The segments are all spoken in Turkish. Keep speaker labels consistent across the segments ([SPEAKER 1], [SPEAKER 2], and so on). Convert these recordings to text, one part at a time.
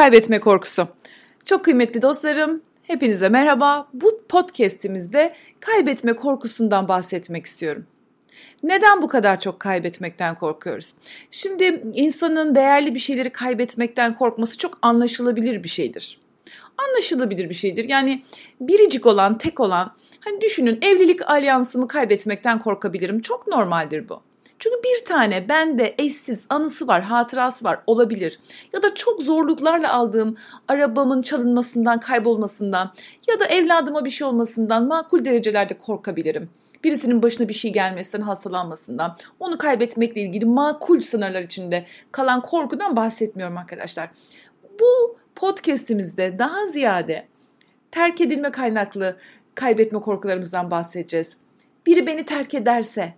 [SPEAKER 1] Kaybetme korkusu. Çok kıymetli dostlarım, hepinize merhaba. Bu podcast'imizde kaybetme korkusundan bahsetmek istiyorum. Neden bu kadar çok kaybetmekten korkuyoruz? Şimdi insanın değerli bir şeyleri kaybetmekten korkması çok anlaşılabilir bir şeydir. Anlaşılabilir bir şeydir. Yani biricik olan, tek olan, hani düşünün evlilik alyansımı kaybetmekten korkabilirim. Çok normaldir bu. Çünkü bir tane bende eşsiz anısı var, hatırası var olabilir. Ya da çok zorluklarla aldığım arabamın çalınmasından, kaybolmasından ya da evladıma bir şey olmasından makul derecelerde korkabilirim. Birisinin başına bir şey gelmesinden, hastalanmasından, onu kaybetmekle ilgili makul sınırlar içinde kalan korkudan bahsetmiyorum arkadaşlar. Bu podcast'imizde daha ziyade terk edilme kaynaklı kaybetme korkularımızdan bahsedeceğiz. Biri beni terk ederse,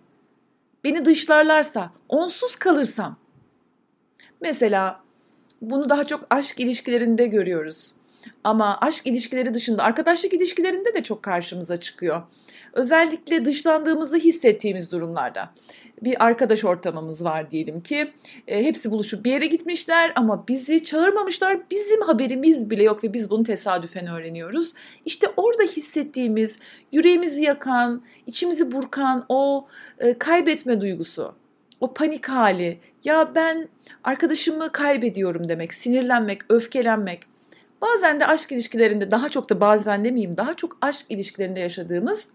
[SPEAKER 1] beni dışlarlarsa, onsuz kalırsam. Mesela bunu daha çok aşk ilişkilerinde görüyoruz. Ama aşk ilişkileri dışında arkadaşlık ilişkilerinde de çok karşımıza çıkıyor. Özellikle dışlandığımızı hissettiğimiz durumlarda bir arkadaş ortamımız var diyelim ki. E, hepsi buluşup bir yere gitmişler ama bizi çağırmamışlar. Bizim haberimiz bile yok ve biz bunu tesadüfen öğreniyoruz. İşte orada hissettiğimiz, yüreğimizi yakan, içimizi burkan o e, kaybetme duygusu, o panik hali. Ya ben arkadaşımı kaybediyorum demek, sinirlenmek, öfkelenmek. Bazen de aşk ilişkilerinde daha çok da bazen demeyeyim daha çok aşk ilişkilerinde yaşadığımız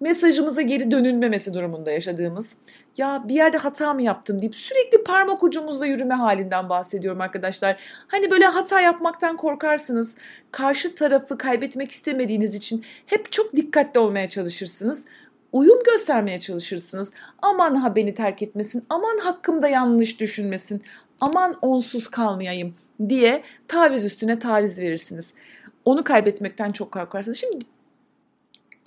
[SPEAKER 1] mesajımıza geri dönülmemesi durumunda yaşadığımız ya bir yerde hata mı yaptım deyip sürekli parmak ucumuzla yürüme halinden bahsediyorum arkadaşlar. Hani böyle hata yapmaktan korkarsınız. Karşı tarafı kaybetmek istemediğiniz için hep çok dikkatli olmaya çalışırsınız. Uyum göstermeye çalışırsınız. Aman ha beni terk etmesin, aman hakkımda yanlış düşünmesin, aman onsuz kalmayayım diye taviz üstüne taviz verirsiniz. Onu kaybetmekten çok korkarsınız. Şimdi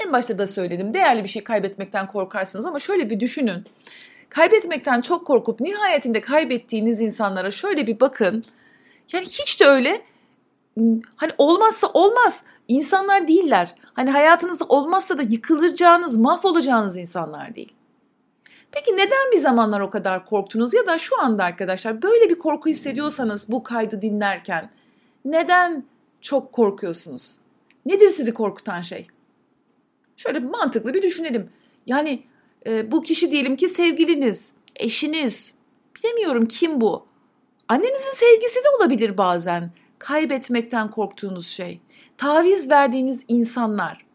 [SPEAKER 1] en başta da söyledim. Değerli bir şey kaybetmekten korkarsınız ama şöyle bir düşünün. Kaybetmekten çok korkup nihayetinde kaybettiğiniz insanlara şöyle bir bakın. Yani hiç de öyle hani olmazsa olmaz. İnsanlar değiller. Hani hayatınızda olmazsa da yıkılacağınız, mahvolacağınız insanlar değil. Peki neden bir zamanlar o kadar korktunuz ya da şu anda arkadaşlar böyle bir korku hissediyorsanız bu kaydı dinlerken neden çok korkuyorsunuz? Nedir sizi korkutan şey? Şöyle mantıklı bir düşünelim. Yani e, bu kişi diyelim ki sevgiliniz, eşiniz, bilemiyorum kim bu. Annenizin sevgisi de olabilir bazen. Kaybetmekten korktuğunuz şey. Taviz verdiğiniz insanlar.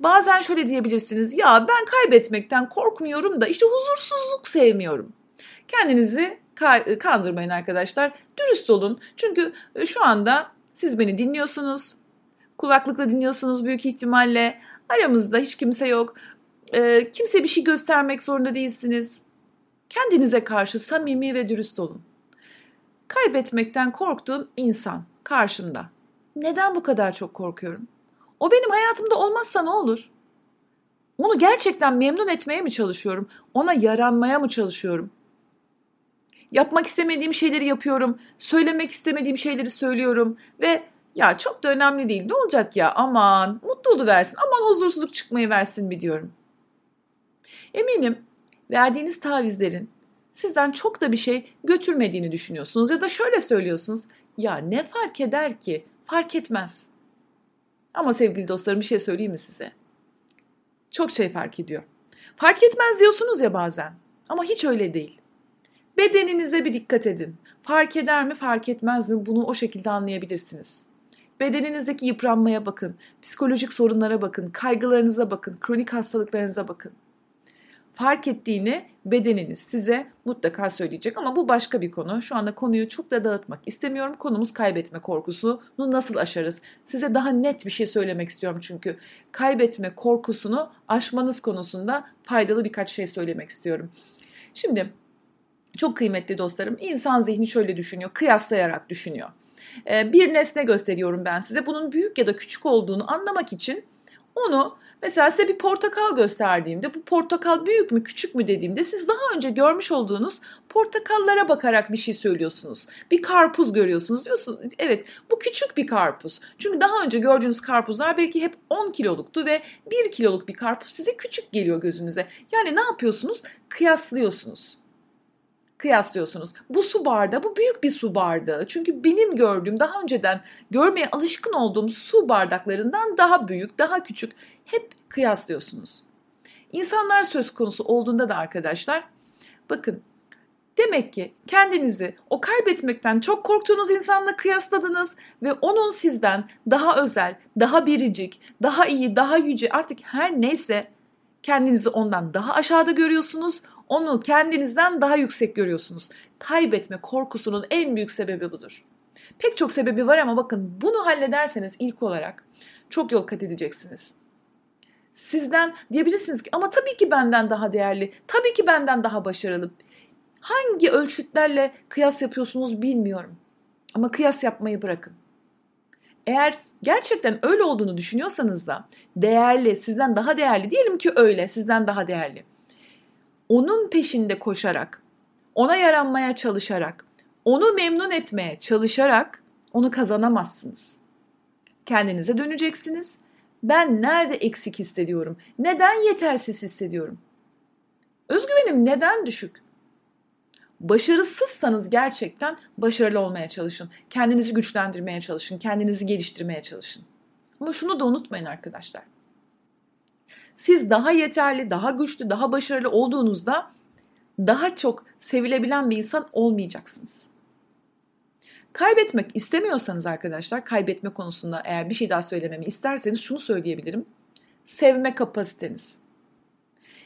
[SPEAKER 1] Bazen şöyle diyebilirsiniz. Ya ben kaybetmekten korkmuyorum da işte huzursuzluk sevmiyorum. Kendinizi kandırmayın arkadaşlar. Dürüst olun. Çünkü e, şu anda siz beni dinliyorsunuz. Kulaklıkla dinliyorsunuz büyük ihtimalle. Aramızda hiç kimse yok. E, kimse bir şey göstermek zorunda değilsiniz. Kendinize karşı samimi ve dürüst olun. Kaybetmekten korktuğum insan karşımda. Neden bu kadar çok korkuyorum? O benim hayatımda olmazsa ne olur? Onu gerçekten memnun etmeye mi çalışıyorum? Ona yaranmaya mı çalışıyorum? Yapmak istemediğim şeyleri yapıyorum, söylemek istemediğim şeyleri söylüyorum ve ya çok da önemli değil. Ne olacak ya? Aman mutlu versin. Aman huzursuzluk çıkmayı versin mi diyorum. Eminim verdiğiniz tavizlerin sizden çok da bir şey götürmediğini düşünüyorsunuz ya da şöyle söylüyorsunuz. Ya ne fark eder ki? Fark etmez. Ama sevgili dostlarım bir şey söyleyeyim mi size? Çok şey fark ediyor. Fark etmez diyorsunuz ya bazen. Ama hiç öyle değil. Bedeninize bir dikkat edin. Fark eder mi, fark etmez mi? Bunu o şekilde anlayabilirsiniz. Bedeninizdeki yıpranmaya bakın, psikolojik sorunlara bakın, kaygılarınıza bakın, kronik hastalıklarınıza bakın. Fark ettiğini bedeniniz size mutlaka söyleyecek ama bu başka bir konu. Şu anda konuyu çok da dağıtmak istemiyorum. Konumuz kaybetme korkusunu nasıl aşarız? Size daha net bir şey söylemek istiyorum çünkü kaybetme korkusunu aşmanız konusunda faydalı birkaç şey söylemek istiyorum. Şimdi çok kıymetli dostlarım insan zihni şöyle düşünüyor, kıyaslayarak düşünüyor. Ee, bir nesne gösteriyorum ben size. Bunun büyük ya da küçük olduğunu anlamak için onu mesela size bir portakal gösterdiğimde bu portakal büyük mü küçük mü dediğimde siz daha önce görmüş olduğunuz portakallara bakarak bir şey söylüyorsunuz. Bir karpuz görüyorsunuz diyorsunuz. Evet bu küçük bir karpuz. Çünkü daha önce gördüğünüz karpuzlar belki hep 10 kiloluktu ve 1 kiloluk bir karpuz size küçük geliyor gözünüze. Yani ne yapıyorsunuz? Kıyaslıyorsunuz kıyaslıyorsunuz. Bu su bardağı, bu büyük bir su bardağı. Çünkü benim gördüğüm, daha önceden görmeye alışkın olduğum su bardaklarından daha büyük, daha küçük. Hep kıyaslıyorsunuz. İnsanlar söz konusu olduğunda da arkadaşlar, bakın Demek ki kendinizi o kaybetmekten çok korktuğunuz insanla kıyasladınız ve onun sizden daha özel, daha biricik, daha iyi, daha yüce artık her neyse kendinizi ondan daha aşağıda görüyorsunuz. Onu kendinizden daha yüksek görüyorsunuz. Kaybetme korkusunun en büyük sebebi budur. Pek çok sebebi var ama bakın bunu hallederseniz ilk olarak çok yol kat edeceksiniz. Sizden diyebilirsiniz ki ama tabii ki benden daha değerli, tabii ki benden daha başarılı. Hangi ölçütlerle kıyas yapıyorsunuz bilmiyorum. Ama kıyas yapmayı bırakın. Eğer gerçekten öyle olduğunu düşünüyorsanız da değerli, sizden daha değerli diyelim ki öyle, sizden daha değerli. Onun peşinde koşarak, ona yaranmaya çalışarak, onu memnun etmeye çalışarak onu kazanamazsınız. Kendinize döneceksiniz. Ben nerede eksik hissediyorum? Neden yetersiz hissediyorum? Özgüvenim neden düşük? Başarısızsanız gerçekten başarılı olmaya çalışın. Kendinizi güçlendirmeye çalışın. Kendinizi geliştirmeye çalışın. Ama şunu da unutmayın arkadaşlar. Siz daha yeterli, daha güçlü, daha başarılı olduğunuzda daha çok sevilebilen bir insan olmayacaksınız. Kaybetmek istemiyorsanız arkadaşlar, kaybetme konusunda eğer bir şey daha söylememi isterseniz şunu söyleyebilirim. Sevme kapasiteniz.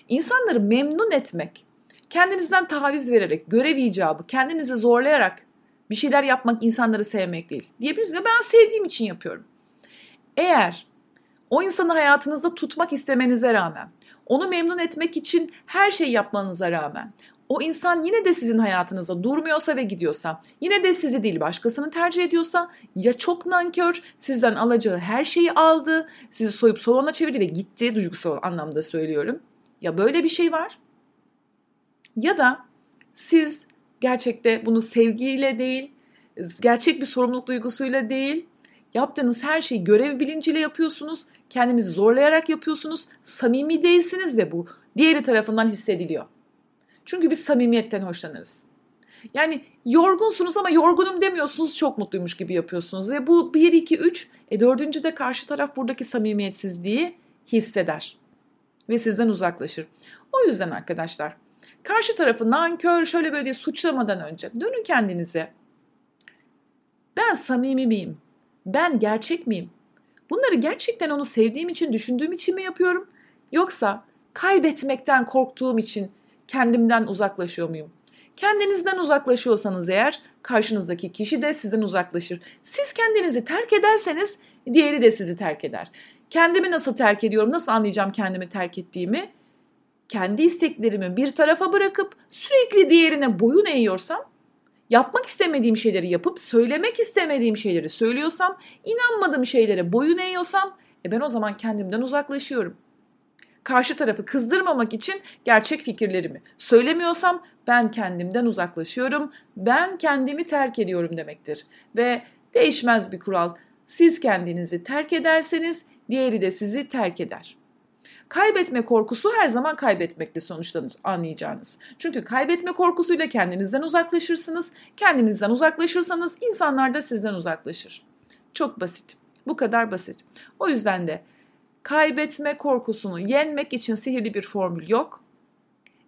[SPEAKER 1] İnsanları memnun etmek Kendinizden taviz vererek, görev icabı, kendinizi zorlayarak bir şeyler yapmak insanları sevmek değil. Diyebilirsiniz ya ben sevdiğim için yapıyorum. Eğer o insanı hayatınızda tutmak istemenize rağmen, onu memnun etmek için her şeyi yapmanıza rağmen, o insan yine de sizin hayatınızda durmuyorsa ve gidiyorsa, yine de sizi değil başkasını tercih ediyorsa ya çok nankör, sizden alacağı her şeyi aldı, sizi soyup soğana çevirdi ve gitti duygusal anlamda söylüyorum. Ya böyle bir şey var ya da siz gerçekte bunu sevgiyle değil, gerçek bir sorumluluk duygusuyla değil, yaptığınız her şeyi görev bilinciyle yapıyorsunuz, kendinizi zorlayarak yapıyorsunuz, samimi değilsiniz ve bu diğeri tarafından hissediliyor. Çünkü biz samimiyetten hoşlanırız. Yani yorgunsunuz ama yorgunum demiyorsunuz çok mutluymuş gibi yapıyorsunuz. Ve bu 1, 2, 3 e dördüncü de karşı taraf buradaki samimiyetsizliği hisseder. Ve sizden uzaklaşır. O yüzden arkadaşlar Karşı tarafı nankör şöyle böyle diye suçlamadan önce dönün kendinize. Ben samimi miyim? Ben gerçek miyim? Bunları gerçekten onu sevdiğim için, düşündüğüm için mi yapıyorum? Yoksa kaybetmekten korktuğum için kendimden uzaklaşıyor muyum? Kendinizden uzaklaşıyorsanız eğer karşınızdaki kişi de sizden uzaklaşır. Siz kendinizi terk ederseniz diğeri de sizi terk eder. Kendimi nasıl terk ediyorum? Nasıl anlayacağım kendimi terk ettiğimi? kendi isteklerimi bir tarafa bırakıp sürekli diğerine boyun eğiyorsam, yapmak istemediğim şeyleri yapıp söylemek istemediğim şeyleri söylüyorsam, inanmadığım şeylere boyun eğiyorsam, e ben o zaman kendimden uzaklaşıyorum. Karşı tarafı kızdırmamak için gerçek fikirlerimi söylemiyorsam ben kendimden uzaklaşıyorum. Ben kendimi terk ediyorum demektir. Ve değişmez bir kural. Siz kendinizi terk ederseniz diğeri de sizi terk eder. Kaybetme korkusu her zaman kaybetmekle sonuçlanır anlayacağınız. Çünkü kaybetme korkusuyla kendinizden uzaklaşırsınız. Kendinizden uzaklaşırsanız insanlar da sizden uzaklaşır. Çok basit. Bu kadar basit. O yüzden de kaybetme korkusunu yenmek için sihirli bir formül yok.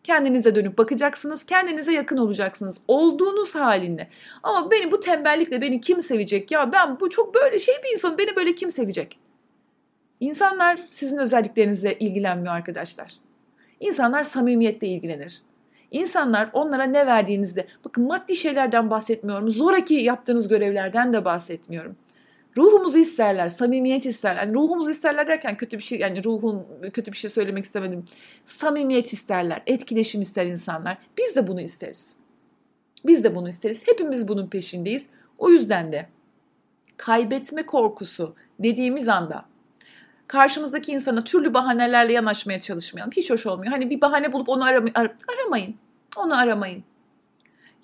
[SPEAKER 1] Kendinize dönüp bakacaksınız, kendinize yakın olacaksınız olduğunuz halinde. Ama beni bu tembellikle beni kim sevecek ya ben bu çok böyle şey bir insanım beni böyle kim sevecek? İnsanlar sizin özelliklerinizle ilgilenmiyor arkadaşlar. İnsanlar samimiyetle ilgilenir. İnsanlar onlara ne verdiğinizde, bakın maddi şeylerden bahsetmiyorum, zoraki yaptığınız görevlerden de bahsetmiyorum. Ruhumuzu isterler, samimiyet isterler. Yani ruhumuzu isterler derken kötü bir şey, yani ruhun kötü bir şey söylemek istemedim. Samimiyet isterler, etkileşim ister insanlar. Biz de bunu isteriz. Biz de bunu isteriz. Hepimiz bunun peşindeyiz. O yüzden de kaybetme korkusu dediğimiz anda karşımızdaki insana türlü bahanelerle yanaşmaya çalışmayalım. Hiç hoş olmuyor. Hani bir bahane bulup onu aramay ar aramayın. Onu aramayın.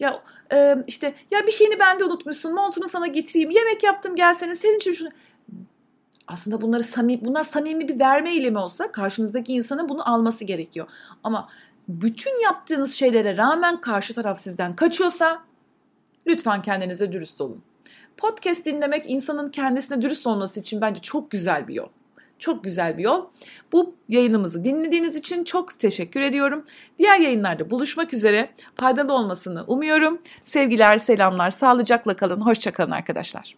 [SPEAKER 1] Ya e, işte ya bir şeyini bende unutmuşsun. Montunu sana getireyim. Yemek yaptım gelsene. Senin için şunu aslında bunları samimi, bunlar samimi bir verme eylemi olsa karşınızdaki insanın bunu alması gerekiyor. Ama bütün yaptığınız şeylere rağmen karşı taraf sizden kaçıyorsa lütfen kendinize dürüst olun. Podcast dinlemek insanın kendisine dürüst olması için bence çok güzel bir yol. Çok güzel bir yol. Bu yayınımızı dinlediğiniz için çok teşekkür ediyorum. Diğer yayınlarda buluşmak üzere. Faydalı olmasını umuyorum. Sevgiler, selamlar, sağlıcakla kalın. Hoşçakalın arkadaşlar.